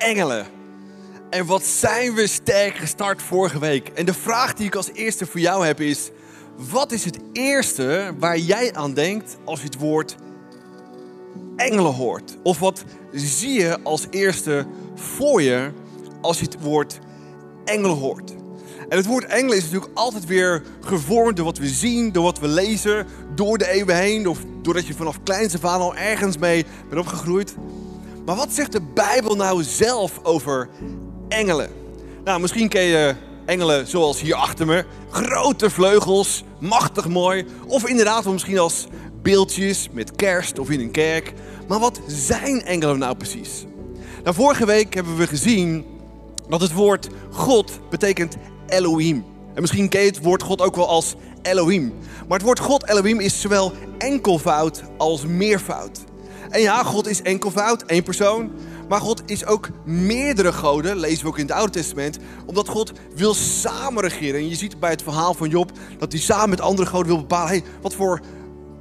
engelen. En wat zijn we sterk gestart vorige week. En de vraag die ik als eerste voor jou heb is... Wat is het eerste waar jij aan denkt als je het woord engelen hoort? Of wat zie je als eerste voor je als je het woord engelen hoort? En het woord engelen is natuurlijk altijd weer gevormd door wat we zien, door wat we lezen, door de eeuwen heen, of doordat je vanaf af aan al ergens mee bent opgegroeid. Maar wat zegt de Bijbel nou zelf over engelen? Nou, misschien ken je engelen zoals hier achter me. Grote vleugels, machtig mooi. Of inderdaad misschien als beeldjes met kerst of in een kerk. Maar wat zijn engelen nou precies? Nou, vorige week hebben we gezien dat het woord God betekent Elohim. En misschien ken je het woord God ook wel als Elohim. Maar het woord God Elohim is zowel enkelvoud als meervoud. En ja, God is enkelvoud, één persoon. Maar God is ook meerdere goden, lezen we ook in het Oude Testament. Omdat God wil samen regeren. En je ziet bij het verhaal van Job dat hij samen met andere goden wil bepalen... Hey, wat voor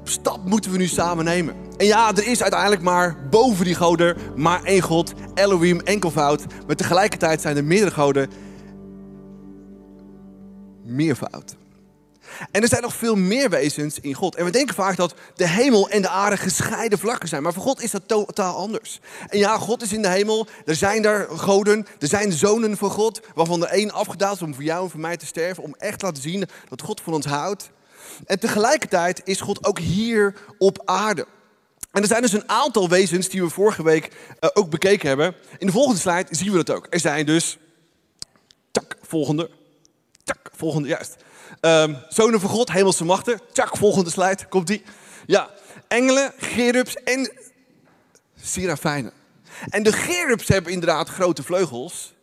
stap moeten we nu samen nemen? En ja, er is uiteindelijk maar boven die goden maar één God, Elohim, enkelvoud. Maar tegelijkertijd zijn er meerdere goden meervoud. En er zijn nog veel meer wezens in God. En we denken vaak dat de hemel en de aarde gescheiden vlakken zijn. Maar voor God is dat totaal anders. En ja, God is in de hemel. Er zijn daar goden. Er zijn zonen van God. Waarvan er één afgedaald is om voor jou en voor mij te sterven. Om echt te laten zien dat God van ons houdt. En tegelijkertijd is God ook hier op aarde. En er zijn dus een aantal wezens die we vorige week uh, ook bekeken hebben. In de volgende slide zien we dat ook. Er zijn dus. Tak, volgende. Tak, volgende, juist. Um, zonen van God, hemelse machten. Tjak, volgende slide, komt die. Ja, engelen, gerubs en serafijnen. En de gerubs hebben inderdaad grote vleugels.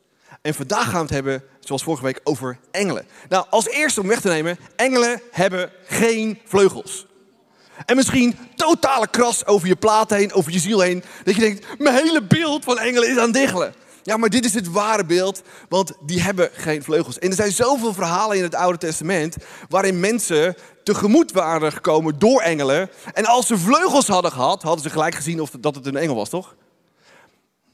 En vandaag gaan we het hebben, zoals vorige week, over engelen. Nou, als eerste om weg te nemen, engelen hebben geen vleugels. En misschien totale kras over je plaat heen, over je ziel heen. Dat je denkt, mijn hele beeld van engelen is aan diggelen. Ja, maar dit is het ware beeld, want die hebben geen vleugels. En er zijn zoveel verhalen in het Oude Testament waarin mensen tegemoet waren gekomen door engelen. En als ze vleugels hadden gehad, hadden ze gelijk gezien of dat het een engel was, toch?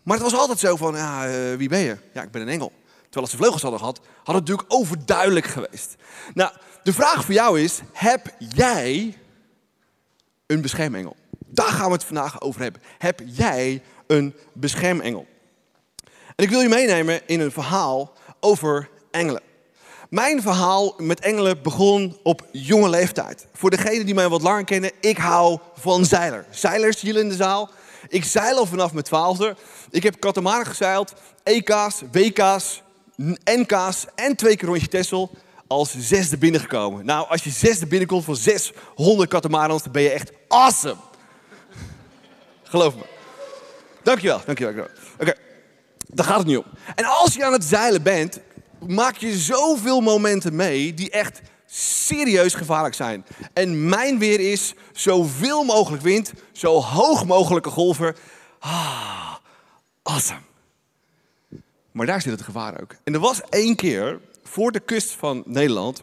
Maar het was altijd zo van, ja, uh, wie ben je? Ja, ik ben een engel. Terwijl als ze vleugels hadden gehad, had het natuurlijk overduidelijk geweest. Nou, de vraag voor jou is, heb jij een beschermengel? Daar gaan we het vandaag over hebben. Heb jij een beschermengel? En ik wil je meenemen in een verhaal over engelen. Mijn verhaal met engelen begon op jonge leeftijd. Voor degenen die mij wat langer kennen, ik hou van zeiler. Zeilers hier in de zaal. Ik zeil al vanaf mijn twaalfde. Ik heb katamaran gezeild, EK's, WK's, NK's en twee keer rondje Tessel als zesde binnengekomen. Nou, als je zesde binnenkomt van 600 katamarans, dan ben je echt awesome. Geloof me. Dankjewel, dankjewel. Oké. Daar gaat het niet om. En als je aan het zeilen bent, maak je zoveel momenten mee die echt serieus gevaarlijk zijn. En mijn weer is zoveel mogelijk wind, zo hoog mogelijke golven. Ah, awesome. Maar daar zit het gevaar ook. En er was één keer voor de kust van Nederland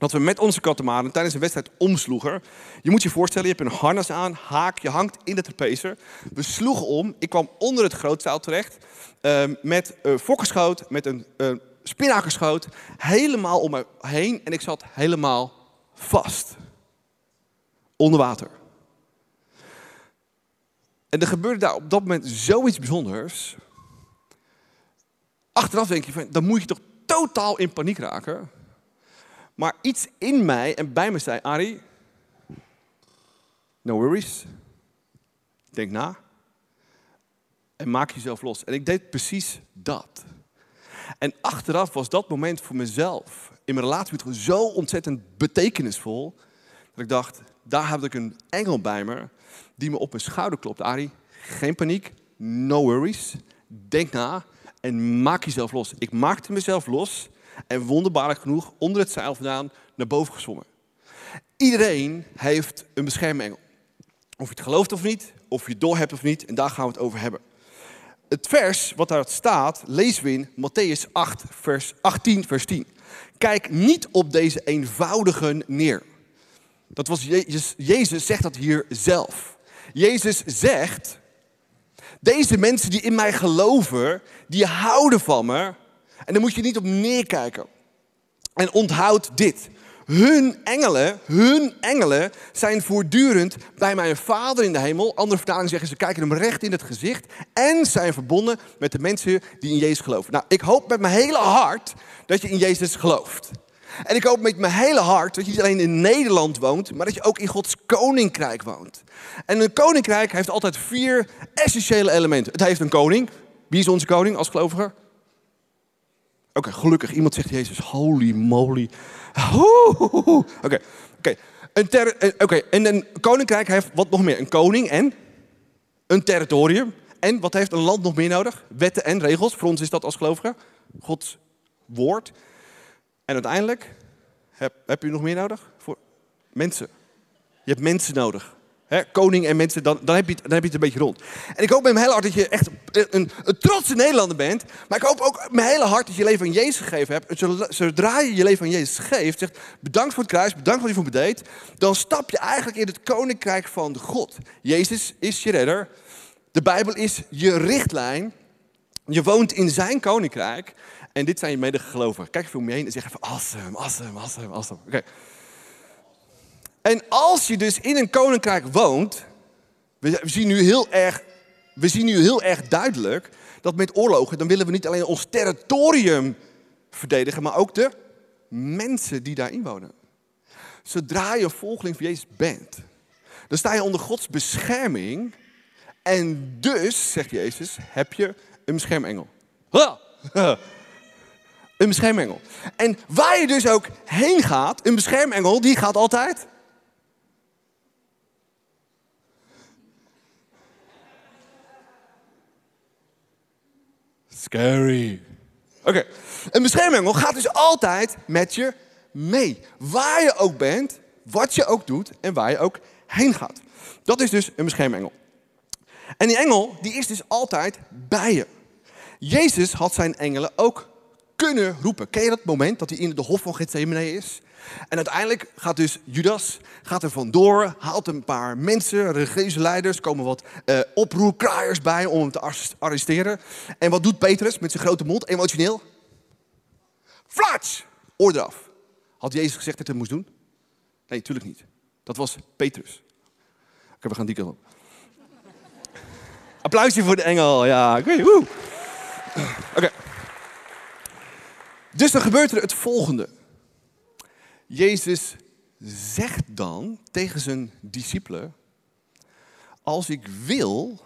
dat we met onze katamaran tijdens een wedstrijd omsloegen. Je moet je voorstellen, je hebt een harnas aan, haak, je hangt in de trapezer. We sloegen om, ik kwam onder het grootzeil terecht uh, met een fokkerschoot, met een uh, helemaal om me heen en ik zat helemaal vast. Onder water. En er gebeurde daar op dat moment zoiets bijzonders. Achteraf denk je van, dan moet je toch totaal in paniek raken. Maar iets in mij en bij me zei, Ari, no worries. Denk na. En maak jezelf los. En ik deed precies dat. En achteraf was dat moment voor mezelf in mijn relatie met zo ontzettend betekenisvol. Dat ik dacht, daar heb ik een engel bij me die me op mijn schouder klopt. Ari, geen paniek, no worries. Denk na en maak jezelf los. Ik maakte mezelf los en wonderbaarlijk genoeg onder het zeil vandaan naar boven gezwommen. Iedereen heeft een beschermengel. Of je het gelooft of niet, of je het doorhebt of niet, en daar gaan we het over hebben. Het vers wat daar staat, lezen we in Matthäus 8, vers 18, vers 10. Kijk niet op deze eenvoudigen neer. Dat was Jezus, Jezus zegt dat hier zelf. Jezus zegt Deze mensen die in mij geloven, die houden van me. En daar moet je niet op neerkijken. En onthoud dit. Hun engelen, hun engelen zijn voortdurend bij mijn Vader in de hemel. Andere vertalingen zeggen ze kijken hem recht in het gezicht. En zijn verbonden met de mensen die in Jezus geloven. Nou, ik hoop met mijn hele hart dat je in Jezus gelooft. En ik hoop met mijn hele hart dat je niet alleen in Nederland woont, maar dat je ook in Gods koninkrijk woont. En een koninkrijk heeft altijd vier essentiële elementen. Het heeft een koning. Wie is onze koning als gelovige? Oké, gelukkig. Iemand zegt Jezus, holy moly. Oké, oké. Oké, en een koninkrijk heeft wat nog meer? Een koning en een territorium. En wat heeft een land nog meer nodig? Wetten en regels. Voor ons is dat als gelovigen. Gods woord. En uiteindelijk heb, heb je nog meer nodig? Voor mensen. Je hebt mensen nodig koning en mensen, dan, dan, heb je het, dan heb je het een beetje rond. En ik hoop met mijn hele hart dat je echt een, een trotse Nederlander bent. Maar ik hoop ook met mijn hele hart dat je je leven aan Jezus gegeven hebt. Zodra je je leven aan Jezus geeft, zegt bedankt voor het kruis, bedankt wat je voor me deed. Dan stap je eigenlijk in het koninkrijk van God. Jezus is je redder. De Bijbel is je richtlijn. Je woont in zijn koninkrijk. En dit zijn je medegelovigen. Kijk even om je heen en zeg even awesome, awesome, awesome, awesome. Oké. En als je dus in een koninkrijk woont, we zien nu heel erg, we zien nu heel erg duidelijk dat met oorlogen, dan willen we niet alleen ons territorium verdedigen, maar ook de mensen die daarin wonen. Zodra je volgeling van Jezus bent, dan sta je onder Gods bescherming. En dus, zegt Jezus, heb je een beschermengel. Een beschermengel. En waar je dus ook heen gaat, een beschermengel, die gaat altijd Scary. Oké, een beschermengel gaat dus altijd met je mee. Waar je ook bent, wat je ook doet en waar je ook heen gaat. Dat is dus een beschermengel. En die engel, die is dus altijd bij je. Jezus had zijn engelen ook kunnen roepen. Ken je dat moment dat hij in de hof van Gethsemane is? En uiteindelijk gaat dus Judas gaat er vandoor, haalt een paar mensen, religieuze leiders, komen wat uh, oproerkraaiers bij om hem te arresteren. En wat doet Petrus met zijn grote mond, emotioneel? Flats! Oor eraf. Had Jezus gezegd dat hij het moest doen? Nee, natuurlijk niet. Dat was Petrus. Oké, we gaan die kant op. Applausje voor de engel, ja. Oké. Dus dan gebeurt er het volgende. Jezus zegt dan tegen zijn discipelen: Als ik wil,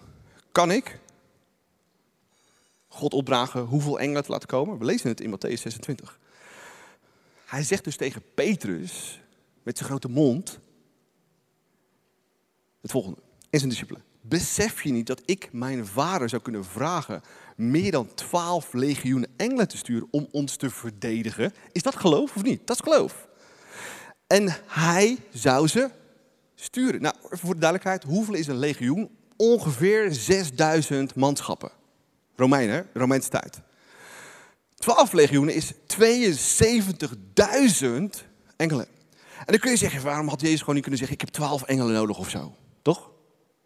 kan ik God opdragen hoeveel engelen te laten komen. We lezen het in Matthäus 26. Hij zegt dus tegen Petrus met zijn grote mond het volgende. En zijn discipelen. Besef je niet dat ik mijn vader zou kunnen vragen meer dan twaalf legioenen engelen te sturen om ons te verdedigen? Is dat geloof of niet? Dat is geloof. En hij zou ze sturen. Nou, voor de duidelijkheid, hoeveel is een legioen? Ongeveer 6000 manschappen. Romeinen, Romeinse tijd. 12 legioenen is 72.000 engelen. En dan kun je zeggen, waarom had Jezus gewoon niet kunnen zeggen, ik heb 12 engelen nodig of zo? Toch?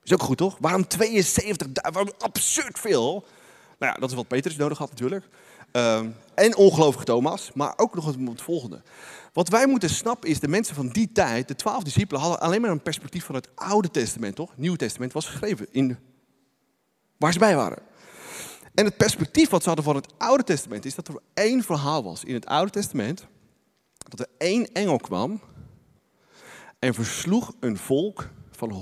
Is ook goed, toch? Waarom 72.000? Waarom absurd veel? Nou ja, dat is wat Petrus nodig had natuurlijk. Um, en ongelovige Thomas, maar ook nog het volgende. Wat wij moeten snappen is, de mensen van die tijd, de twaalf discipelen, hadden alleen maar een perspectief van het Oude Testament, toch? Het Nieuwe Testament was geschreven in waar ze bij waren. En het perspectief wat ze hadden van het Oude Testament is dat er één verhaal was in het Oude Testament. Dat er één engel kwam en versloeg een volk van 125.000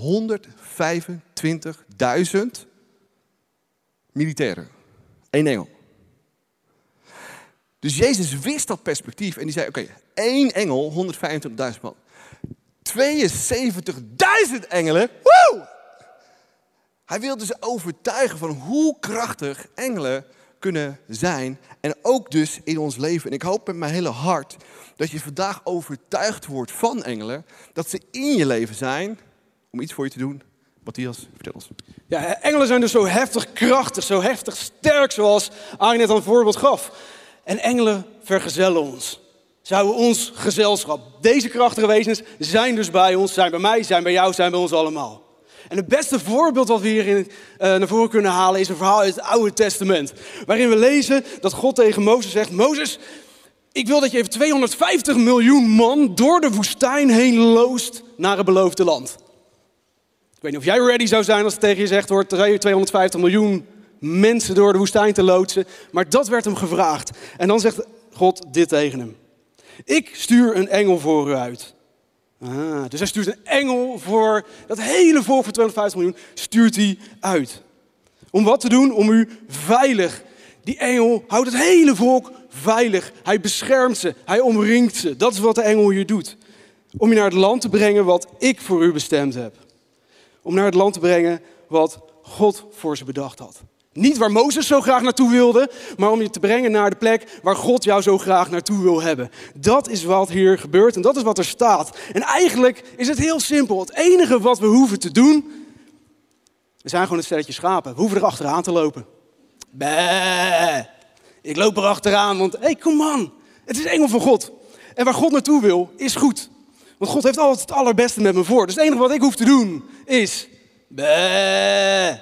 militairen. Eén engel. Dus Jezus wist dat perspectief en die zei: Oké, één engel, 125.000 man. 72.000 engelen. Woe! Hij wilde ze overtuigen van hoe krachtig engelen kunnen zijn. En ook dus in ons leven. En ik hoop met mijn hele hart dat je vandaag overtuigd wordt van engelen. Dat ze in je leven zijn om iets voor je te doen. Matthias, vertel ons. Ja, engelen zijn dus zo heftig krachtig, zo heftig sterk, zoals Arjen net een voorbeeld gaf. En engelen vergezellen ons. Zouden ons gezelschap. Deze krachtige wezens zijn dus bij ons, zijn bij mij, zijn bij jou, zijn bij ons allemaal. En het beste voorbeeld wat we hierin uh, naar voren kunnen halen is een verhaal uit het Oude Testament. Waarin we lezen dat God tegen Mozes zegt: Mozes, ik wil dat je even 250 miljoen man door de woestijn heen loost naar het beloofde land. Ik weet niet of jij ready zou zijn als het tegen je zegt wordt 250 miljoen mensen door de woestijn te loodsen. Maar dat werd hem gevraagd. En dan zegt God dit tegen hem. Ik stuur een engel voor u uit. Ah, dus hij stuurt een engel voor dat hele volk van 250 miljoen, stuurt hij uit. Om wat te doen? Om u veilig. Die engel houdt het hele volk veilig. Hij beschermt ze, hij omringt ze. Dat is wat de engel hier doet. Om je naar het land te brengen wat ik voor u bestemd heb. Om naar het land te brengen wat God voor ze bedacht had. Niet waar Mozes zo graag naartoe wilde, maar om je te brengen naar de plek waar God jou zo graag naartoe wil hebben. Dat is wat hier gebeurt en dat is wat er staat. En eigenlijk is het heel simpel. Het enige wat we hoeven te doen, we zijn gewoon een stelletje schapen. We hoeven er achteraan te lopen. Bah, ik loop er achteraan, want hé, hey, kom man, het is engel van God. En waar God naartoe wil, is goed. Want God heeft altijd het allerbeste met me voor. Dus het enige wat ik hoef te doen is, bah,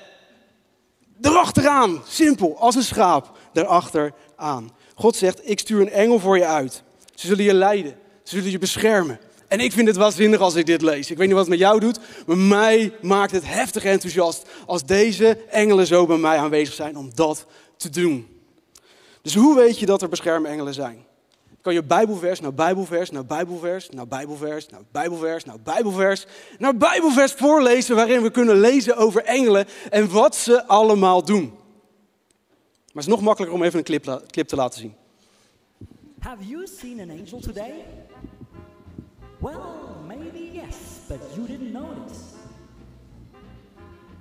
Erachteraan, simpel, als een schaap, erachteraan. God zegt, ik stuur een engel voor je uit. Ze zullen je leiden, ze zullen je beschermen. En ik vind het waanzinnig als ik dit lees. Ik weet niet wat het met jou doet, maar mij maakt het heftig enthousiast als deze engelen zo bij mij aanwezig zijn om dat te doen. Dus hoe weet je dat er beschermengelen zijn? Kan je Bijbelvers naar Bijbelvers, naar Bijbelvers, naar Bijbelvers, naar Bijbelvers, naar Bijbelvers, naar Bijbelvers voorlezen waarin we kunnen lezen over engelen en wat ze allemaal doen. Maar het is nog makkelijker om even een clip, clip te laten zien. Have you seen an angel today? Well, maybe yes, but you didn't notice.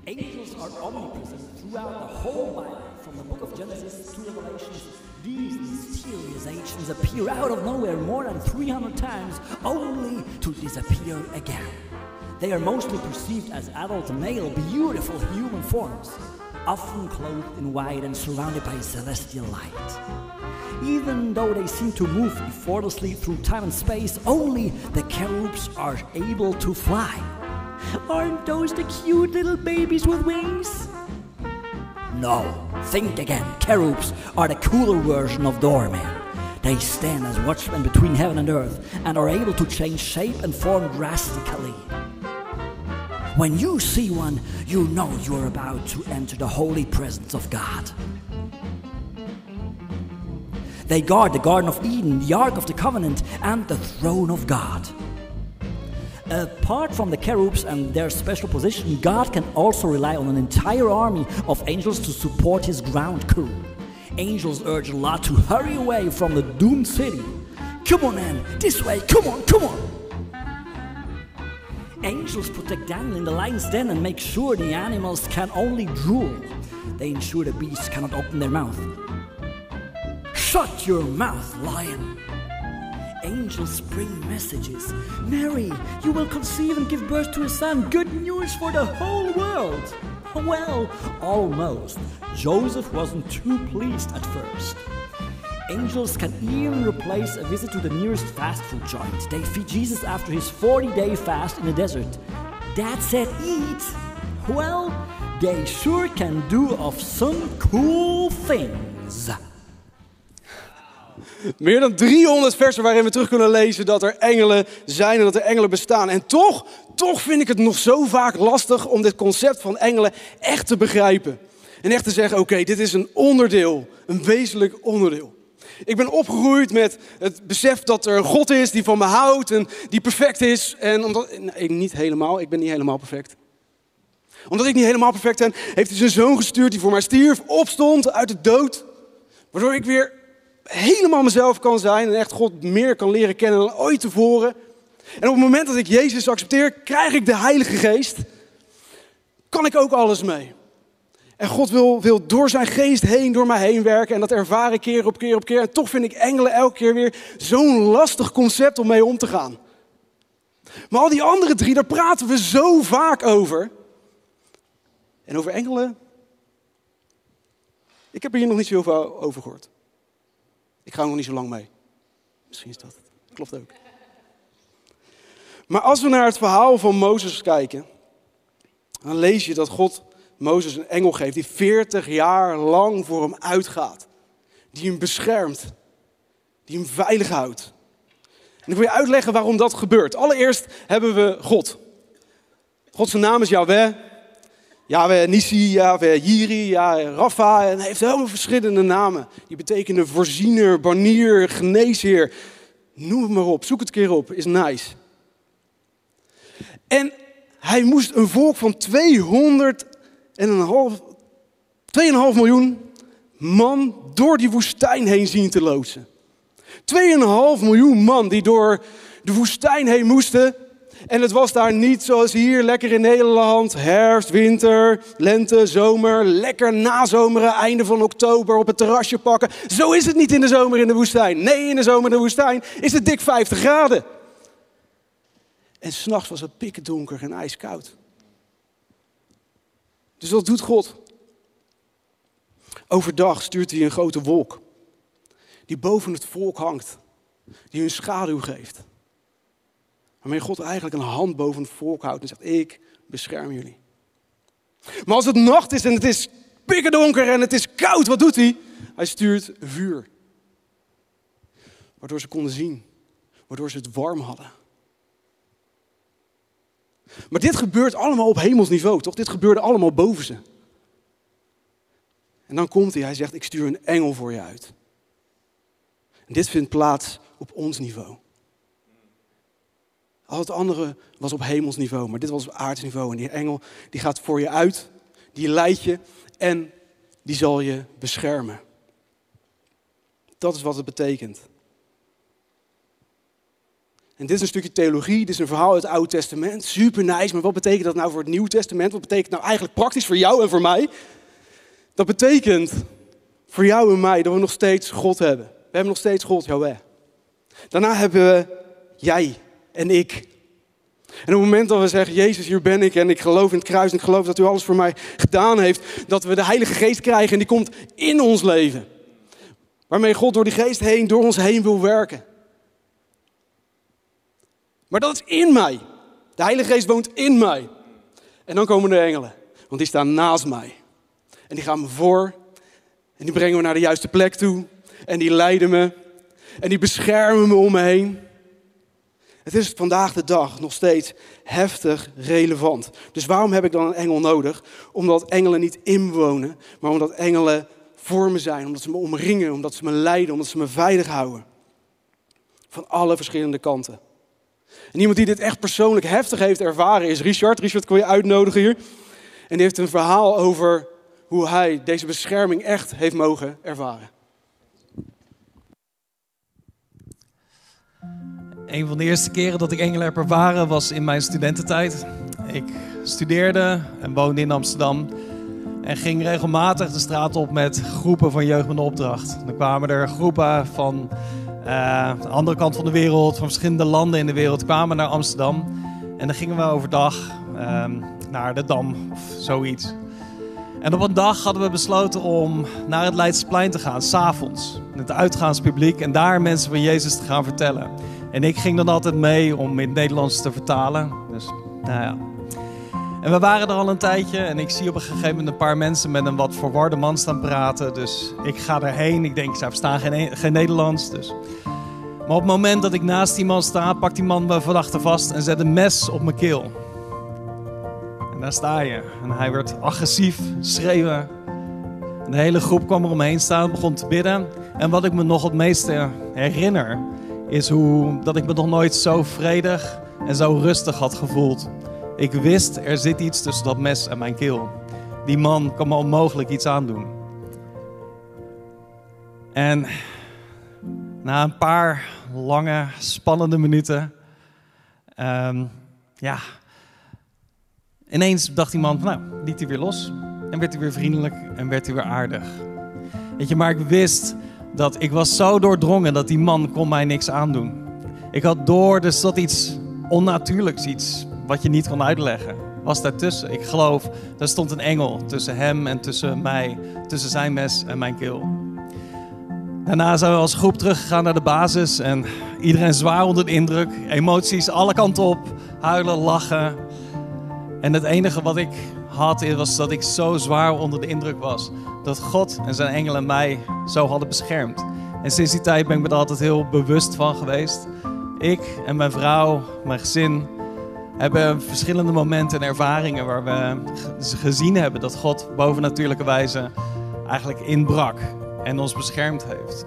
Angels are omnipresent throughout the whole Bible, from the book of Genesis to Revelation. These mysterious agents appear out of nowhere more than 300 times, only to disappear again. They are mostly perceived as adult male, beautiful human forms, often clothed in white and surrounded by celestial light. Even though they seem to move effortlessly through time and space, only the cherubs are able to fly. Aren't those the cute little babies with wings? No, think again. Cherubs are the cooler version of doormen. They stand as watchmen between heaven and earth and are able to change shape and form drastically. When you see one, you know you're about to enter the holy presence of God. They guard the Garden of Eden, the Ark of the Covenant, and the throne of God. Apart from the cherubs and their special position, God can also rely on an entire army of angels to support his ground crew. Angels urge Lot to hurry away from the doomed city. Come on, man, this way, come on, come on. Angels protect Daniel in the lion's den and make sure the animals can only drool. They ensure the beasts cannot open their mouth. Shut your mouth, lion angels bring messages. Mary, you will conceive and give birth to a son. Good news for the whole world. Well, almost. Joseph wasn't too pleased at first. Angels can even replace a visit to the nearest fast food joint. They feed Jesus after his 40 day fast in the desert. Dad said, Eat! Well, they sure can do of some cool things. Meer dan 300 versen waarin we terug kunnen lezen dat er engelen zijn en dat er engelen bestaan. En toch, toch vind ik het nog zo vaak lastig om dit concept van engelen echt te begrijpen. En echt te zeggen, oké, dit is een onderdeel, een wezenlijk onderdeel. Ik ben opgegroeid met het besef dat er een God is die van me houdt en die perfect is. En omdat, nee, niet helemaal, ik ben niet helemaal perfect. Omdat ik niet helemaal perfect ben, heeft hij zijn zoon gestuurd die voor mij stierf, opstond uit de dood. Waardoor ik weer helemaal mezelf kan zijn en echt God meer kan leren kennen dan ooit tevoren. En op het moment dat ik Jezus accepteer, krijg ik de Heilige Geest. Kan ik ook alles mee. En God wil, wil door zijn geest heen, door mij heen werken. En dat ervaar ik keer op keer op keer. En toch vind ik engelen elke keer weer zo'n lastig concept om mee om te gaan. Maar al die andere drie, daar praten we zo vaak over. En over engelen. Ik heb er hier nog niet zoveel over gehoord. Ik ga nog niet zo lang mee. Misschien is dat het. Klopt ook. Maar als we naar het verhaal van Mozes kijken, Dan lees je dat God Mozes een engel geeft die 40 jaar lang voor hem uitgaat. Die hem beschermt. Die hem veilig houdt. En ik wil je uitleggen waarom dat gebeurt. Allereerst hebben we God. God zijn naam is Yahweh. Yahweh Nissi, Yahweh Jiri, Yahweh Rafa. En hij heeft veel verschillende namen. Die betekenen voorziener, banier, geneesheer. Noem het maar op. Zoek het keer op. Is nice. En hij moest een volk van 200 en een half, 2,5 miljoen man door die woestijn heen zien te loodsen. 2,5 miljoen man die door de woestijn heen moesten. En het was daar niet zoals hier, lekker in Nederland. Herfst, winter, lente, zomer. Lekker nazomeren, einde van oktober op het terrasje pakken. Zo is het niet in de zomer in de woestijn. Nee, in de zomer in de woestijn is het dik 50 graden. En s'nachts was het pikken donker en ijskoud. Dus wat doet God? Overdag stuurt hij een grote wolk. Die boven het volk hangt. Die hun schaduw geeft. Waarmee God eigenlijk een hand boven het volk houdt en zegt: Ik bescherm jullie. Maar als het nacht is en het is pikken donker en het is koud, wat doet hij? Hij stuurt vuur. Waardoor ze konden zien. Waardoor ze het warm hadden. Maar dit gebeurt allemaal op hemelsniveau, toch? Dit gebeurde allemaal boven ze. En dan komt hij, hij zegt, ik stuur een engel voor je uit. En dit vindt plaats op ons niveau. Al het andere was op hemelsniveau, maar dit was op aardsniveau. En die engel die gaat voor je uit, die leidt je en die zal je beschermen. Dat is wat het betekent. En dit is een stukje theologie, dit is een verhaal uit het Oude Testament. Super nice, maar wat betekent dat nou voor het Nieuwe Testament? Wat betekent nou eigenlijk praktisch voor jou en voor mij? Dat betekent voor jou en mij dat we nog steeds God hebben. We hebben nog steeds God, Yahweh. Daarna hebben we jij en ik. En op het moment dat we zeggen, Jezus, hier ben ik en ik geloof in het kruis en ik geloof dat u alles voor mij gedaan heeft, dat we de Heilige Geest krijgen en die komt in ons leven. Waarmee God door die Geest heen, door ons heen wil werken. Maar dat is in mij. De Heilige Geest woont in mij. En dan komen de engelen, want die staan naast mij. En die gaan me voor. En die brengen me naar de juiste plek toe. En die leiden me. En die beschermen me om me heen. Het is vandaag de dag nog steeds heftig relevant. Dus waarom heb ik dan een engel nodig? Omdat engelen niet inwonen, maar omdat engelen voor me zijn. Omdat ze me omringen, omdat ze me leiden, omdat ze me veilig houden. Van alle verschillende kanten. En iemand die dit echt persoonlijk heftig heeft ervaren is Richard. Richard, kon je uitnodigen hier. En die heeft een verhaal over hoe hij deze bescherming echt heeft mogen ervaren. Een van de eerste keren dat ik engelen heb was in mijn studententijd. Ik studeerde en woonde in Amsterdam. En ging regelmatig de straat op met groepen van jeugd met opdracht. Dan kwamen er groepen van uh, de andere kant van de wereld, van verschillende landen in de wereld, kwamen naar Amsterdam. En dan gingen we overdag uh, naar de Dam of zoiets. En op een dag hadden we besloten om naar het Leidseplein te gaan, s'avonds. Het uitgaanspubliek en daar mensen van Jezus te gaan vertellen. En ik ging dan altijd mee om in het Nederlands te vertalen. Dus, nou ja. En we waren er al een tijdje en ik zie op een gegeven moment een paar mensen met een wat verwarde man staan praten. Dus ik ga erheen. Ik denk, zij verstaan geen, geen Nederlands. Dus. Maar op het moment dat ik naast die man sta, pakt die man me van achter vast en zet een mes op mijn keel. En daar sta je. En hij werd agressief, schreeuwen. En de hele groep kwam eromheen staan, begon te bidden. En wat ik me nog het meeste herinner, is hoe, dat ik me nog nooit zo vredig en zo rustig had gevoeld. Ik wist, er zit iets tussen dat mes en mijn keel. Die man kan me onmogelijk iets aandoen. En na een paar lange, spannende minuten, um, ja, ineens dacht die man, nou, liet hij weer los. En werd hij weer vriendelijk en werd hij weer aardig. Weet je, maar ik wist dat ik was zo doordrongen dat die man kon mij niks aandoen. Ik had door, dus dat iets onnatuurlijks, iets wat je niet kon uitleggen, was daartussen. Ik geloof, er stond een engel tussen hem en tussen mij, tussen zijn mes en mijn keel. Daarna zijn we als groep teruggegaan naar de basis en iedereen zwaar onder de indruk. Emoties alle kanten op, huilen, lachen. En het enige wat ik had, was dat ik zo zwaar onder de indruk was. Dat God en zijn engelen mij zo hadden beschermd. En sinds die tijd ben ik me er altijd heel bewust van geweest. Ik en mijn vrouw, mijn gezin, hebben verschillende momenten en ervaringen waar we gezien hebben dat God bovennatuurlijke wijze eigenlijk inbrak en ons beschermd heeft.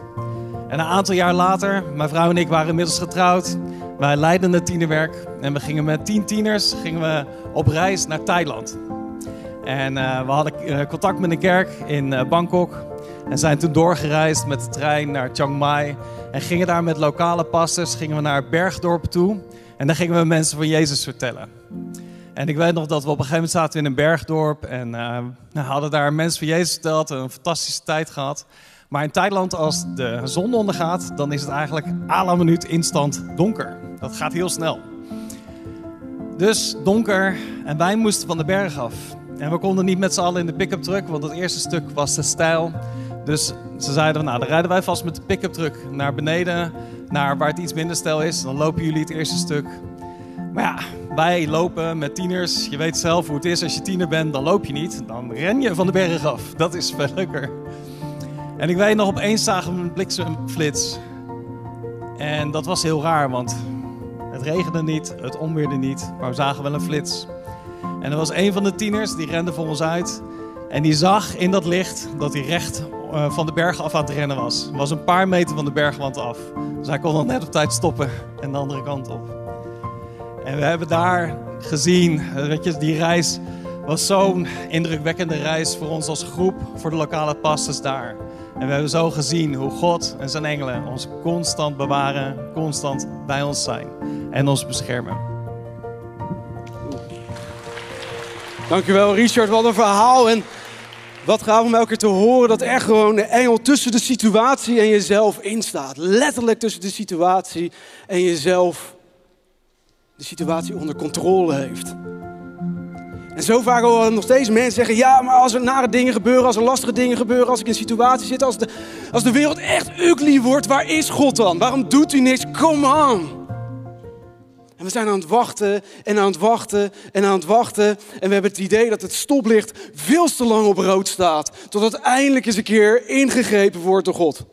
En een aantal jaar later, mijn vrouw en ik waren inmiddels getrouwd. Wij leidden het tienerwerk en we gingen met tien tieners gingen we op reis naar Thailand. En uh, we hadden uh, contact met een kerk in uh, Bangkok. En zijn toen doorgereisd met de trein naar Chiang Mai. En gingen daar met lokale pastors gingen we naar Bergdorp toe. En daar gingen we mensen van Jezus vertellen. En ik weet nog dat we op een gegeven moment zaten in een bergdorp. En we hadden daar mensen van Jezus verteld. En een fantastische tijd gehad. Maar in Thailand, als de zon ondergaat, dan is het eigenlijk à la minuut instant donker. Dat gaat heel snel. Dus donker en wij moesten van de berg af. En we konden niet met z'n allen in de pick-up truck, want het eerste stuk was te stijl. Dus ze zeiden, nou dan rijden wij vast met de pick-up truck naar beneden, naar waar het iets minder stijl is. Dan lopen jullie het eerste stuk. Maar ja, wij lopen met tieners. Je weet zelf hoe het is als je tiener bent, dan loop je niet. Dan ren je van de berg af. Dat is veel leuker. En ik weet nog, opeens zagen we een bliksemflits. En dat was heel raar, want het regende niet, het onweerde niet, maar we zagen wel een flits. En er was een van de tieners, die rende voor ons uit. En die zag in dat licht dat hij recht uh, van de berg af aan het rennen was. Was een paar meter van de bergwand af. Dus hij kon nog net op tijd stoppen en de andere kant op. En we hebben daar gezien, weet je, die reis was zo'n indrukwekkende reis voor ons als groep, voor de lokale pastors daar. En we hebben zo gezien hoe God en zijn engelen ons constant bewaren, constant bij ons zijn en ons beschermen. Dankjewel Richard, wat een verhaal. En wat gaaf om elke keer te horen dat er gewoon de engel tussen de situatie en jezelf instaat. Letterlijk tussen de situatie en jezelf de situatie onder controle heeft. En zo vaak horen nog steeds mensen zeggen: ja, maar als er nare dingen gebeuren, als er lastige dingen gebeuren, als ik in een situatie zit, als de, als de wereld echt ugly wordt, waar is God dan? Waarom doet hij niks? Come on! En we zijn aan het wachten en aan het wachten en aan het wachten. En we hebben het idee dat het stoplicht veel te lang op rood staat. Totdat eindelijk eens een keer ingegrepen wordt door God.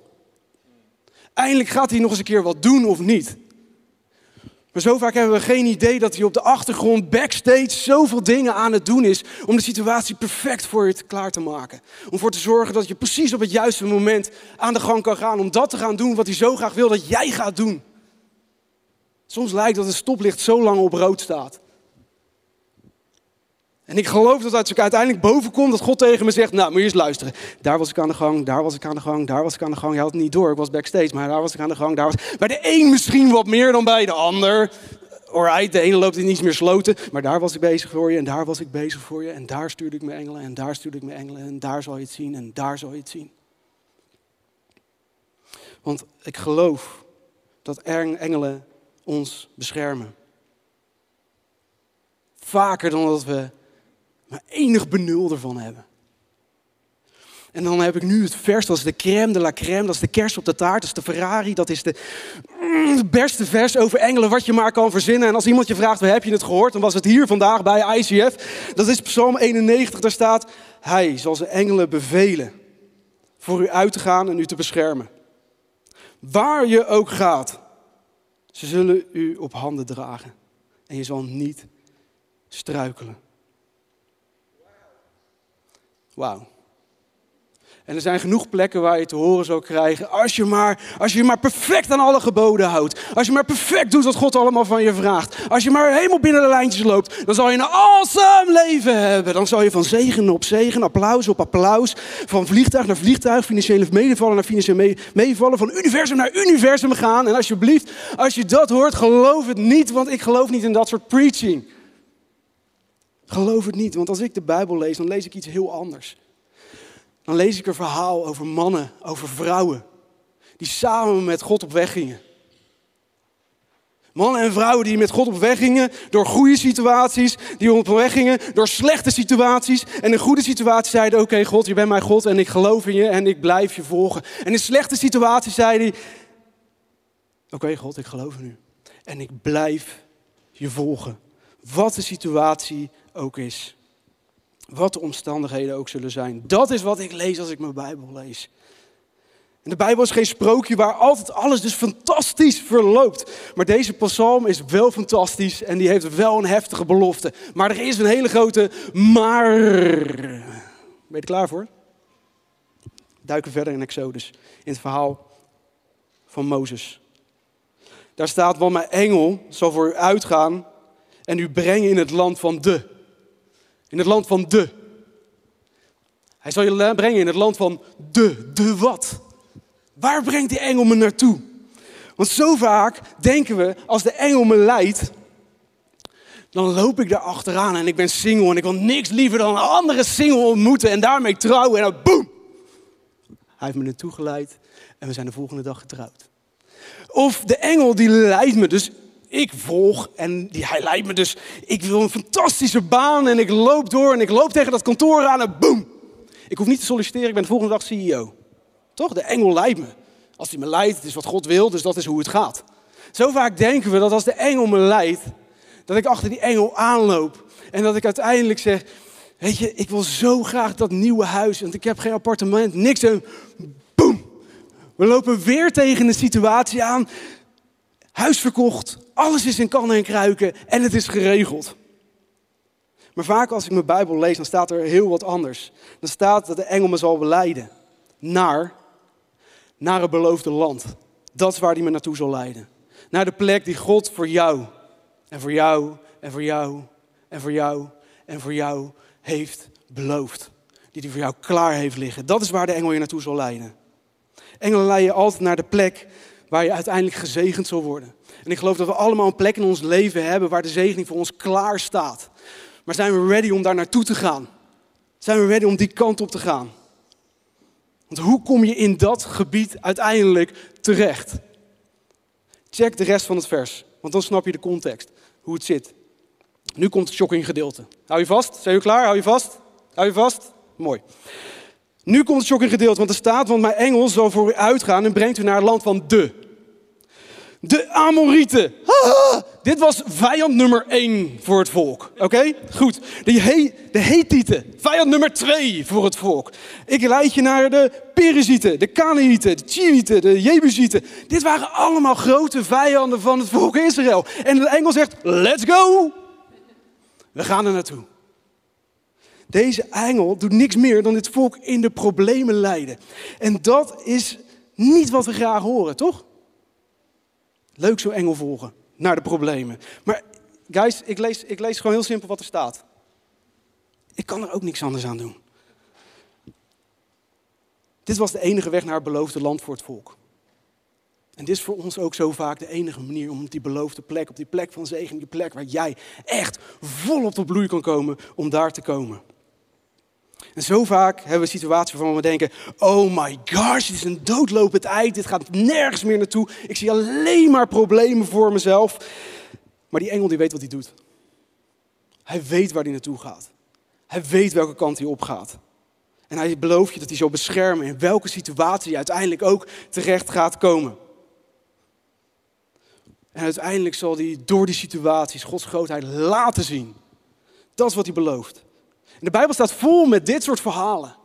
Eindelijk gaat hij nog eens een keer wat doen of niet. Maar zo vaak hebben we geen idee dat hij op de achtergrond, backstage, zoveel dingen aan het doen is om de situatie perfect voor je klaar te maken. Om ervoor te zorgen dat je precies op het juiste moment aan de gang kan gaan om dat te gaan doen wat hij zo graag wil dat jij gaat doen. Soms lijkt dat het stoplicht zo lang op rood staat. En ik geloof dat als ik uiteindelijk boven kom, dat God tegen me zegt, nou moet je eens luisteren. Daar was ik aan de gang, daar was ik aan de gang, daar was ik aan de gang. Je had het niet door, ik was backstage, maar daar was ik aan de gang. Daar was... Bij de een misschien wat meer dan bij de ander. Alright, de ene loopt in iets meer sloten, maar daar was ik bezig voor je en daar was ik bezig voor je. En daar stuurde ik mijn engelen en daar stuurde ik mijn engelen en daar zal je het zien en daar zal je het zien. Want ik geloof dat engelen ons beschermen. Vaker dan dat we maar enig benul ervan hebben. En dan heb ik nu het vers, dat is de crème de la crème, dat is de kers op de taart, dat is de Ferrari, dat is de, mm, de beste vers over engelen wat je maar kan verzinnen. En als iemand je vraagt, waar heb je het gehoord? Dan was het hier vandaag bij ICF. Dat is Psalm 91, daar staat, hij zal zijn engelen bevelen voor u uit te gaan en u te beschermen. Waar je ook gaat, ze zullen u op handen dragen en je zal niet struikelen. Wauw. En er zijn genoeg plekken waar je te horen zal krijgen. Als je, maar, als je maar perfect aan alle geboden houdt. Als je maar perfect doet wat God allemaal van je vraagt. Als je maar helemaal binnen de lijntjes loopt. Dan zal je een awesome leven hebben. Dan zal je van zegen op zegen, applaus op applaus. Van vliegtuig naar vliegtuig, financiële meevallen naar financiële meevallen. Van universum naar universum gaan. En alsjeblieft, als je dat hoort, geloof het niet. Want ik geloof niet in dat soort preaching. Geloof het niet, want als ik de Bijbel lees, dan lees ik iets heel anders. Dan lees ik een verhaal over mannen, over vrouwen, die samen met God op weg gingen. Mannen en vrouwen die met God op weg gingen door goede situaties, die op weg gingen door slechte situaties. En in goede situaties zeiden, oké God, je bent mijn God en ik geloof in je en ik blijf je volgen. En in slechte situaties zei hij, oké God, ik geloof in u. En ik blijf je volgen. Wat de situatie ook is. Wat de omstandigheden ook zullen zijn. Dat is wat ik lees als ik mijn Bijbel lees. De Bijbel is geen sprookje waar altijd alles dus fantastisch verloopt. Maar deze psalm is wel fantastisch en die heeft wel een heftige belofte. Maar er is een hele grote maar. Ben je er klaar voor? Duiken verder in Exodus, in het verhaal van Mozes. Daar staat, want mijn engel zal voor u uitgaan en u brengen in het land van de. In het land van de. Hij zal je brengen in het land van de. De wat? Waar brengt die engel me naartoe? Want zo vaak denken we, als de engel me leidt, dan loop ik daar achteraan en ik ben single en ik wil niks liever dan een andere single ontmoeten en daarmee trouwen en dan boem. Hij heeft me naartoe geleid en we zijn de volgende dag getrouwd. Of de engel die leidt me, dus ik volg en die, hij leidt me dus. Ik wil een fantastische baan en ik loop door en ik loop tegen dat kantoor aan en boem. Ik hoef niet te solliciteren, ik ben de volgende dag CEO. Toch? De engel leidt me. Als hij me leidt, het is wat God wil, dus dat is hoe het gaat. Zo vaak denken we dat als de engel me leidt, dat ik achter die engel aanloop. En dat ik uiteindelijk zeg, weet je, ik wil zo graag dat nieuwe huis, want ik heb geen appartement, niks. En boem, we lopen weer tegen een situatie aan. Huis verkocht, alles is in kannen en kruiken en het is geregeld. Maar vaak als ik mijn Bijbel lees, dan staat er heel wat anders. Dan staat dat de engel me zal beleiden naar naar het beloofde land. Dat is waar hij me naartoe zal leiden. Naar de plek die God voor jou en voor jou en voor jou en voor jou en voor jou heeft beloofd. Die hij voor jou klaar heeft liggen. Dat is waar de engel je naartoe zal leiden. Engelen leiden altijd naar de plek waar je uiteindelijk gezegend zal worden. En ik geloof dat we allemaal een plek in ons leven hebben waar de zegening voor ons klaar staat. Maar zijn we ready om daar naartoe te gaan? Zijn we ready om die kant op te gaan? Want hoe kom je in dat gebied uiteindelijk terecht? Check de rest van het vers, want dan snap je de context, hoe het zit. Nu komt het shocking gedeelte. Hou je vast? Zijn jullie klaar? Hou je vast? Hou je vast? Mooi. Nu komt het shocking gedeelte, want er staat, want mijn engel zal voor u uitgaan en brengt u naar het land van de. De Amorieten. dit was vijand nummer één voor het volk. Oké? Goed. De, he, de. Vijand nummer twee voor het volk. Ik leid je naar de Perizieten, de Canaanieten, de Chiïten, de Jebusieten. Dit waren allemaal grote vijanden van het volk Israël. En de engel zegt, let's go. We gaan er naartoe. Deze engel doet niks meer dan dit volk in de problemen leiden. En dat is niet wat we graag horen, toch? Leuk zo'n engel volgen naar de problemen. Maar guys, ik lees, ik lees gewoon heel simpel wat er staat. Ik kan er ook niks anders aan doen. Dit was de enige weg naar het beloofde land voor het volk. En dit is voor ons ook zo vaak de enige manier om op die beloofde plek, op die plek van zegen, die plek waar jij echt volop tot bloei kan komen, om daar te komen. En zo vaak hebben we situaties waarvan we denken: Oh my gosh, dit is een doodlopend eind. Dit gaat nergens meer naartoe. Ik zie alleen maar problemen voor mezelf. Maar die engel die weet wat hij doet. Hij weet waar hij naartoe gaat. Hij weet welke kant hij op gaat. En hij belooft je dat hij zal beschermen in welke situatie je uiteindelijk ook terecht gaat komen. En uiteindelijk zal hij door die situaties Gods grootheid laten zien. Dat is wat hij belooft de Bijbel staat vol met dit soort verhalen.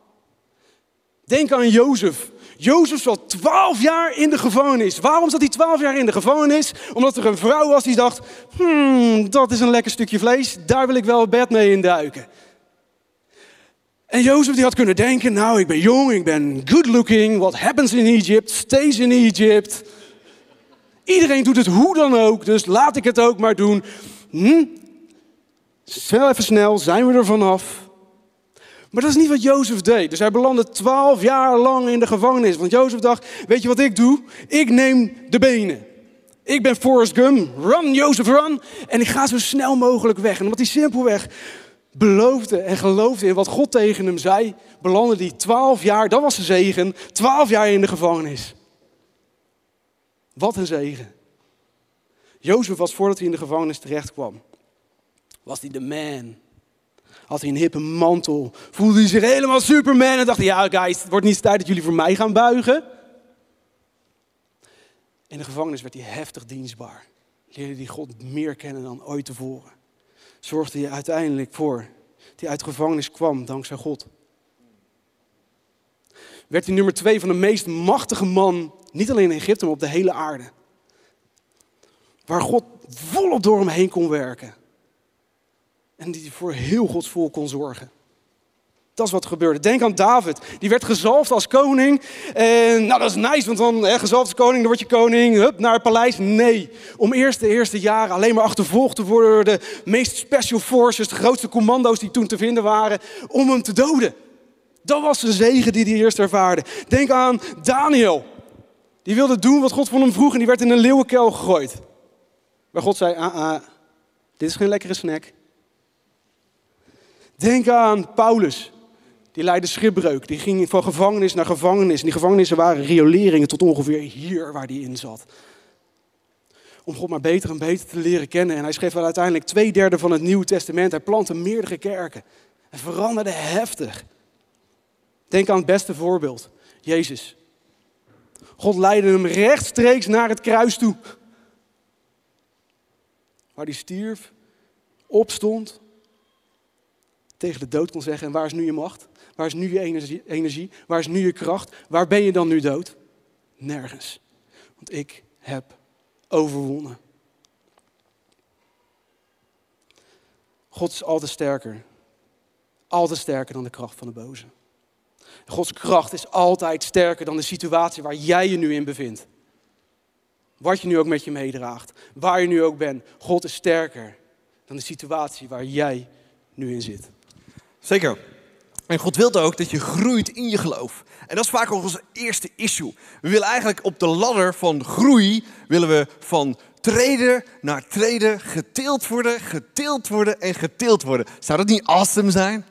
Denk aan Jozef. Jozef zat twaalf jaar in de gevangenis. Waarom zat hij twaalf jaar in de gevangenis? Omdat er een vrouw was die dacht, hmm, dat is een lekker stukje vlees, daar wil ik wel het bed mee induiken. En Jozef die had kunnen denken, nou ik ben jong, ik ben good looking, what happens in Egypt stays in Egypt. Iedereen doet het hoe dan ook, dus laat ik het ook maar doen. Hm? Snel even snel, zijn we er vanaf. Maar dat is niet wat Jozef deed. Dus hij belandde twaalf jaar lang in de gevangenis. Want Jozef dacht, weet je wat ik doe? Ik neem de benen. Ik ben Forrest Gump, run Jozef run. En ik ga zo snel mogelijk weg. En omdat hij simpelweg beloofde en geloofde in wat God tegen hem zei, belandde hij twaalf jaar, dat was de zegen, twaalf jaar in de gevangenis. Wat een zegen. Jozef was voordat hij in de gevangenis terecht kwam, was hij de man had hij een hippe mantel. Voelde hij zich helemaal Superman. En dacht hij, ja guys, het wordt niet tijd dat jullie voor mij gaan buigen. In de gevangenis werd hij heftig dienstbaar. Leerde hij God meer kennen dan ooit tevoren. Zorgde hij uiteindelijk voor die uit de gevangenis kwam dankzij God. Werd hij nummer twee van de meest machtige man, niet alleen in Egypte, maar op de hele aarde. Waar God volop door hem heen kon werken. En die voor heel Gods volk kon zorgen. Dat is wat gebeurde. Denk aan David. Die werd gezalfd als koning. En nou, dat is nice, want dan hè, gezalfd als koning, dan word je koning. Hup, naar het paleis. Nee. Om eerst de eerste jaren alleen maar achtervolgd te worden door de meest special forces, de grootste commando's die toen te vinden waren, om hem te doden. Dat was de zegen die hij eerst ervaarde. Denk aan Daniel. Die wilde doen wat God van hem vroeg en die werd in een leeuwenkel gegooid. Waar God zei, ah, ah, dit is geen lekkere snack. Denk aan Paulus. Die leidde schipbreuk. Die ging van gevangenis naar gevangenis. En die gevangenissen waren rioleringen tot ongeveer hier waar hij in zat. Om God maar beter en beter te leren kennen. En hij schreef wel uiteindelijk twee derde van het Nieuwe Testament. Hij plantte meerdere kerken. En veranderde heftig. Denk aan het beste voorbeeld. Jezus. God leidde hem rechtstreeks naar het kruis toe. Waar hij stierf, opstond, tegen de dood kon zeggen: En waar is nu je macht? Waar is nu je energie? Waar is nu je kracht? Waar ben je dan nu dood? Nergens. Want ik heb overwonnen. God is altijd sterker. Altijd sterker dan de kracht van de boze. Gods kracht is altijd sterker dan de situatie waar jij je nu in bevindt. Wat je nu ook met je meedraagt, waar je nu ook bent. God is sterker dan de situatie waar jij nu in zit. Zeker. En God wil ook dat je groeit in je geloof. En dat is vaak ons eerste issue. We willen eigenlijk op de ladder van groei, willen we van treden naar treden geteeld worden, geteeld worden en geteeld worden. Zou dat niet awesome zijn?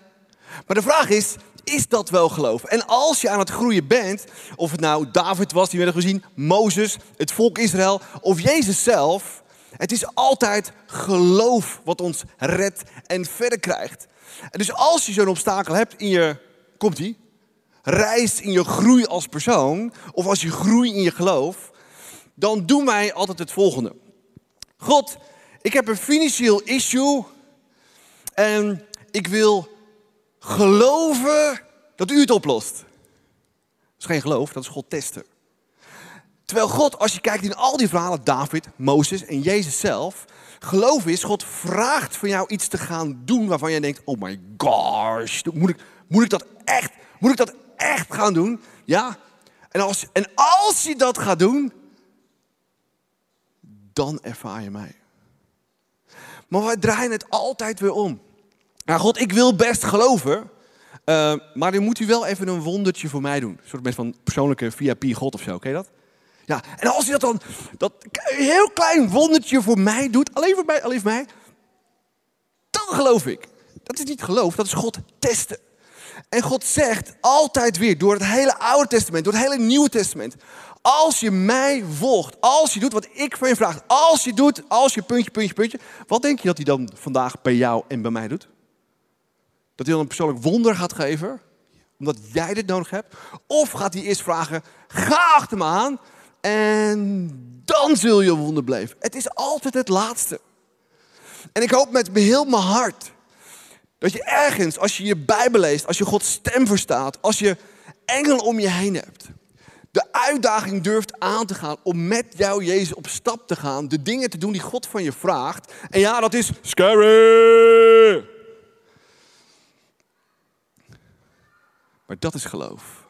Maar de vraag is, is dat wel geloof? En als je aan het groeien bent, of het nou David was, die we hebben gezien, Mozes, het volk Israël, of Jezus zelf, het is altijd geloof wat ons redt en verder krijgt. En dus als je zo'n obstakel hebt in je, komt die, reis in je groei als persoon, of als je groei in je geloof, dan doen wij altijd het volgende. God, ik heb een financieel issue en ik wil geloven dat u het oplost. Dat is geen geloof, dat is God testen. Terwijl God, als je kijkt in al die verhalen, David, Mozes en Jezus zelf, geloof is, God vraagt van jou iets te gaan doen waarvan jij denkt, oh my gosh, moet ik, moet ik dat echt, moet ik dat echt gaan doen? Ja? En als, en als je dat gaat doen, dan ervaar je mij. Maar wij draaien het altijd weer om. Nou, God, ik wil best geloven. Uh, maar dan moet u wel even een wondertje voor mij doen. Een soort van persoonlijke VIP God of zo. Ken je dat? Ja, en als hij dat dan, dat heel klein wondertje voor mij doet, alleen voor mij, alleen voor mij, dan geloof ik. Dat is niet geloof, dat is God testen. En God zegt altijd weer door het hele Oude Testament, door het hele Nieuwe Testament, als je mij volgt, als je doet wat ik van je vraag, als je doet, als je puntje, puntje, puntje, wat denk je dat hij dan vandaag bij jou en bij mij doet? Dat hij dan een persoonlijk wonder gaat geven, omdat jij dit nodig hebt? Of gaat hij eerst vragen, ga achter me aan, en dan zul je wonder blijven. Het is altijd het laatste. En ik hoop met heel mijn hart dat je ergens, als je je Bijbel leest, als je Gods stem verstaat, als je engelen om je heen hebt, de uitdaging durft aan te gaan om met jou, Jezus, op stap te gaan, de dingen te doen die God van je vraagt. En ja, dat is scary. Maar dat is geloof.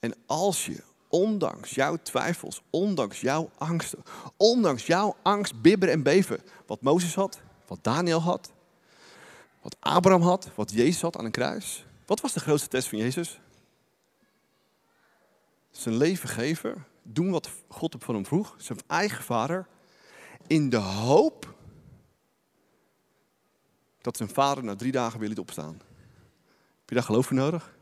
En als je ondanks jouw twijfels, ondanks jouw angsten, ondanks jouw angst, bibberen en beven, wat Mozes had, wat Daniel had, wat Abraham had, wat Jezus had aan een kruis. Wat was de grootste test van Jezus? Zijn leven geven, doen wat God op van hem vroeg, zijn eigen vader, in de hoop dat zijn vader na drie dagen weer liet opstaan. Heb je daar geloof voor nodig?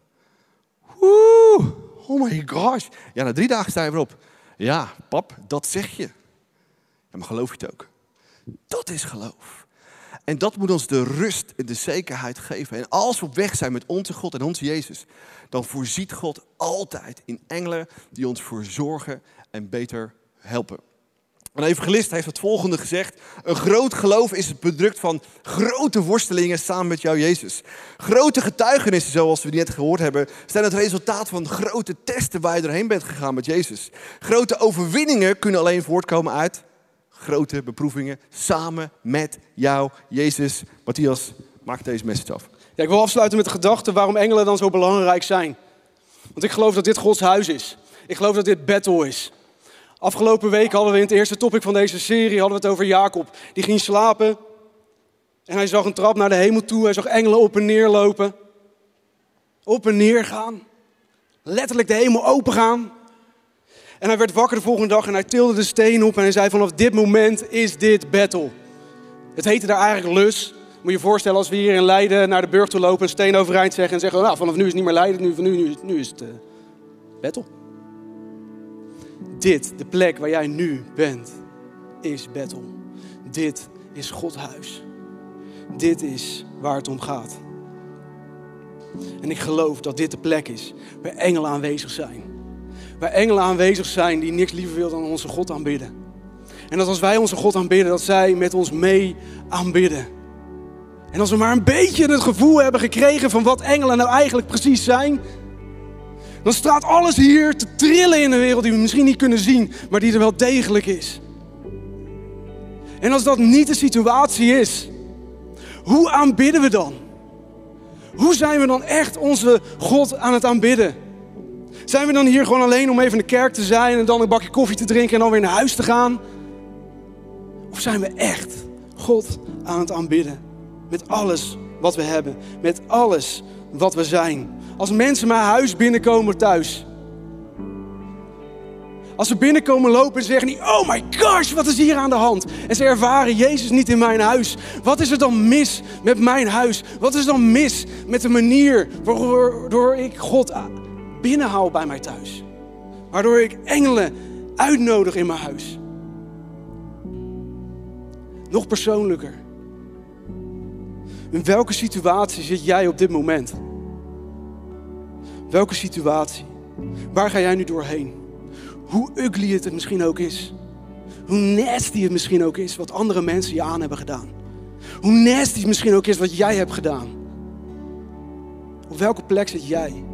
Oh my gosh. Ja, na drie dagen sta je weer op. Ja, pap, dat zeg je. Ja, maar geloof je het ook? Dat is geloof. En dat moet ons de rust en de zekerheid geven. En als we op weg zijn met onze God en onze Jezus, dan voorziet God altijd in engelen die ons verzorgen en beter helpen. Een evangelist heeft het volgende gezegd. Een groot geloof is het product van grote worstelingen samen met jou, Jezus. Grote getuigenissen, zoals we net gehoord hebben, zijn het resultaat van grote testen waar je doorheen bent gegaan met Jezus. Grote overwinningen kunnen alleen voortkomen uit grote beproevingen samen met jou, Jezus. Matthias, maak deze message af. Ja, ik wil afsluiten met de gedachte waarom engelen dan zo belangrijk zijn. Want ik geloof dat dit Gods huis is. Ik geloof dat dit Bethel is. Afgelopen week hadden we in het eerste topic van deze serie hadden we het over Jacob. Die ging slapen en hij zag een trap naar de hemel toe. Hij zag engelen op en neer lopen. Op en neer gaan. Letterlijk de hemel open gaan. En hij werd wakker de volgende dag en hij tilde de steen op en hij zei vanaf dit moment is dit Bethel. Het heette daar eigenlijk Lus. Moet je je voorstellen als we hier in Leiden naar de burg toe lopen, een steen overeind zeggen en zeggen, nou vanaf nu is het niet meer Leiden, nu, nu, nu, nu is het uh, Bethel. Dit, de plek waar jij nu bent, is Bethel. Dit is Gods huis. Dit is waar het om gaat. En ik geloof dat dit de plek is waar engelen aanwezig zijn. Waar engelen aanwezig zijn die niks liever wil dan onze God aanbidden. En dat als wij onze God aanbidden, dat zij met ons mee aanbidden. En als we maar een beetje het gevoel hebben gekregen van wat engelen nou eigenlijk precies zijn, dan staat alles hier te trillen in een wereld die we misschien niet kunnen zien, maar die er wel degelijk is. En als dat niet de situatie is, hoe aanbidden we dan? Hoe zijn we dan echt onze God aan het aanbidden? Zijn we dan hier gewoon alleen om even in de kerk te zijn en dan een bakje koffie te drinken en dan weer naar huis te gaan? Of zijn we echt God aan het aanbidden? Met alles wat we hebben, met alles wat we zijn. Als mensen mijn huis binnenkomen thuis. Als ze binnenkomen lopen en zeggen niet, oh my gosh, wat is hier aan de hand? En ze ervaren Jezus niet in mijn huis. Wat is er dan mis met mijn huis? Wat is dan mis met de manier waardoor ik God binnenhaal bij mij thuis? Waardoor ik engelen uitnodig in mijn huis. Nog persoonlijker. In welke situatie zit jij op dit moment? Welke situatie? Waar ga jij nu doorheen? Hoe ugly het misschien ook is. Hoe nasty het misschien ook is wat andere mensen je aan hebben gedaan. Hoe nasty het misschien ook is wat jij hebt gedaan. Op welke plek zit jij?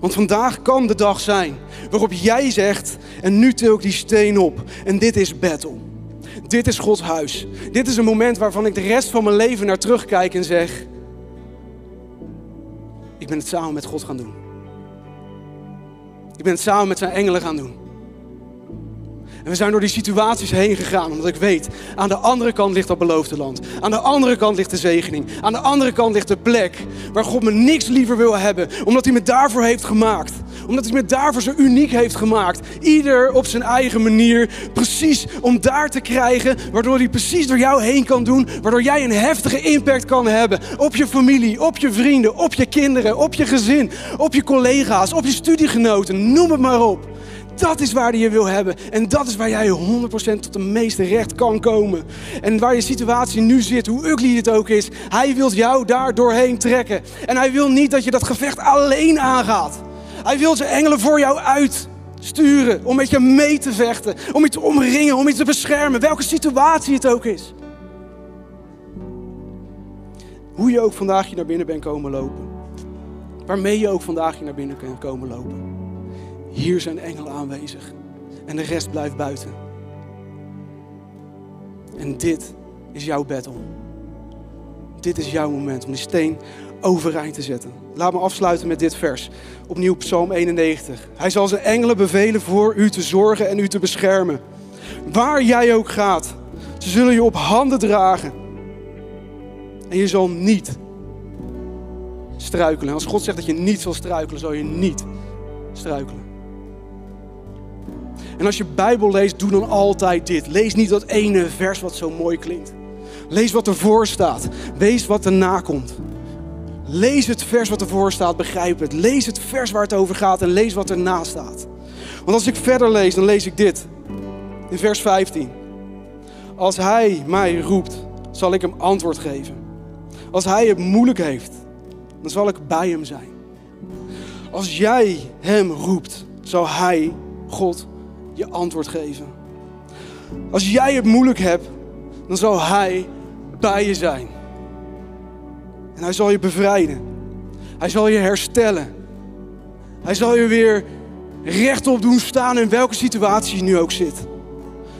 Want vandaag kan de dag zijn waarop jij zegt: En nu til ik die steen op. En dit is battle. Dit is Gods huis. Dit is een moment waarvan ik de rest van mijn leven naar terugkijk en zeg: Ik ben het samen met God gaan doen. Ik ben het samen met zijn engelen gaan doen. En we zijn door die situaties heen gegaan, omdat ik weet, aan de andere kant ligt dat beloofde land. Aan de andere kant ligt de zegening. Aan de andere kant ligt de plek waar God me niks liever wil hebben, omdat hij me daarvoor heeft gemaakt. Omdat hij me daarvoor zo uniek heeft gemaakt. Ieder op zijn eigen manier, precies om daar te krijgen, waardoor hij precies door jou heen kan doen, waardoor jij een heftige impact kan hebben op je familie, op je vrienden, op je kinderen, op je gezin, op je collega's, op je studiegenoten, noem het maar op. Dat is waar hij je wil hebben. En dat is waar jij 100% tot de meeste recht kan komen. En waar je situatie nu zit, hoe ugly het ook is, hij wil jou daar doorheen trekken. En hij wil niet dat je dat gevecht alleen aangaat. Hij wil zijn engelen voor jou uitsturen om met je mee te vechten, om je te omringen, om je te beschermen, welke situatie het ook is. Hoe je ook vandaag hier naar binnen bent komen lopen. Waarmee je ook vandaag hier naar binnen kunt komen lopen. Hier zijn engelen aanwezig. En de rest blijft buiten. En dit is jouw battle. Dit is jouw moment om die steen overeind te zetten. Laat me afsluiten met dit vers. Opnieuw Psalm 91. Hij zal zijn engelen bevelen voor u te zorgen en u te beschermen. Waar jij ook gaat, ze zullen je op handen dragen. En je zal niet struikelen. Als God zegt dat je niet zal struikelen, zal je niet struikelen. En als je Bijbel leest, doe dan altijd dit. Lees niet dat ene vers wat zo mooi klinkt. Lees wat ervoor staat. Wees wat erna komt. Lees het vers wat ervoor staat, begrijp het. Lees het vers waar het over gaat en lees wat erna staat. Want als ik verder lees, dan lees ik dit. In vers 15. Als hij mij roept, zal ik hem antwoord geven. Als hij het moeilijk heeft, dan zal ik bij hem zijn. Als jij hem roept, zal hij, God, je antwoord geven. Als jij het moeilijk hebt, dan zal Hij bij je zijn. En Hij zal je bevrijden. Hij zal je herstellen. Hij zal je weer rechtop doen staan in welke situatie je nu ook zit.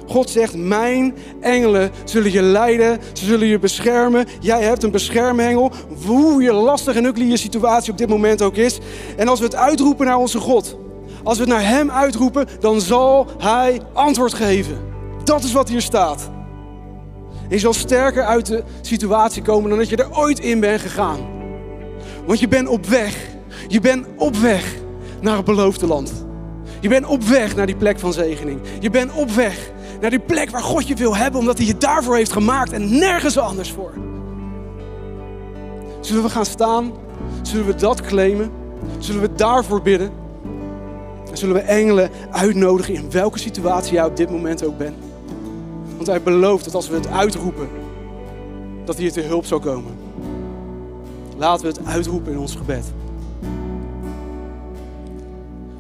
God zegt, mijn engelen zullen je leiden, ze zullen je beschermen. Jij hebt een beschermengel, hoe je lastig en ukkel je situatie op dit moment ook is. En als we het uitroepen naar onze God, als we het naar Hem uitroepen, dan zal Hij antwoord geven. Dat is wat hier staat. Je zal sterker uit de situatie komen dan dat je er ooit in bent gegaan. Want je bent op weg. Je bent op weg naar het beloofde land. Je bent op weg naar die plek van zegening. Je bent op weg naar die plek waar God je wil hebben, omdat hij je daarvoor heeft gemaakt en nergens anders voor. Zullen we gaan staan? Zullen we dat claimen? Zullen we daarvoor bidden? En zullen we engelen uitnodigen in welke situatie jij op dit moment ook bent? Want hij belooft dat als we het uitroepen, dat hij te hulp zal komen. Laten we het uitroepen in ons gebed.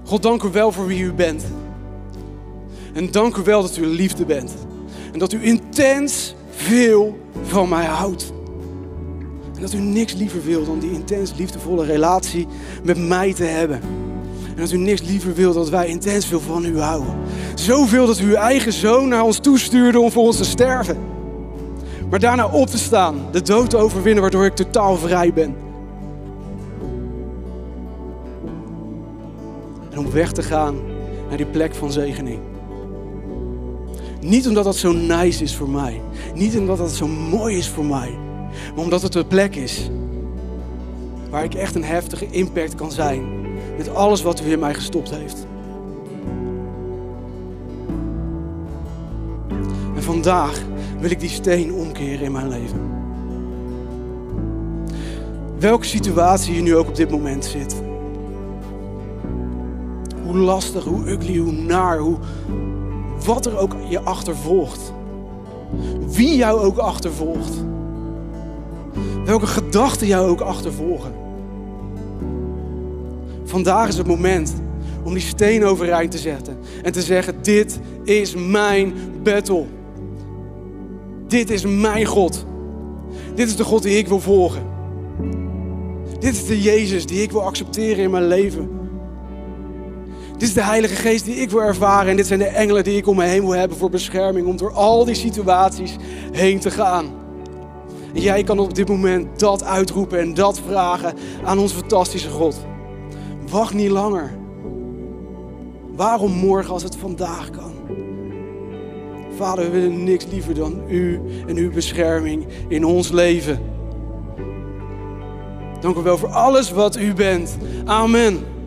God, dank u wel voor wie u bent. En dank u wel dat u liefde bent. En dat u intens veel van mij houdt. En dat u niks liever wil dan die intens liefdevolle relatie met mij te hebben. En dat u niks liever wil dat wij intens veel van u houden. Zoveel dat u uw eigen zoon naar ons toestuurde om voor ons te sterven. Maar daarna op te staan, de dood te overwinnen, waardoor ik totaal vrij ben. En om weg te gaan naar die plek van zegening. Niet omdat dat zo nice is voor mij. Niet omdat dat zo mooi is voor mij. Maar omdat het de plek is waar ik echt een heftige impact kan zijn. Met alles wat u in mij gestopt heeft. En vandaag wil ik die steen omkeren in mijn leven. Welke situatie je nu ook op dit moment zit. Hoe lastig, hoe ugly, hoe naar, hoe, wat er ook je achtervolgt. Wie jou ook achtervolgt. Welke gedachten jou ook achtervolgen. Vandaag is het moment om die steen overeind te zetten. En te zeggen, dit is mijn battle. Dit is mijn God. Dit is de God die ik wil volgen. Dit is de Jezus die ik wil accepteren in mijn leven. Dit is de Heilige Geest die ik wil ervaren. En dit zijn de engelen die ik om me heen wil hebben voor bescherming. Om door al die situaties heen te gaan. En jij kan op dit moment dat uitroepen en dat vragen aan onze fantastische God. Wacht niet langer. Waarom morgen als het vandaag kan? Vader, we willen niks liever dan u en uw bescherming in ons leven. Dank u wel voor alles wat u bent. Amen.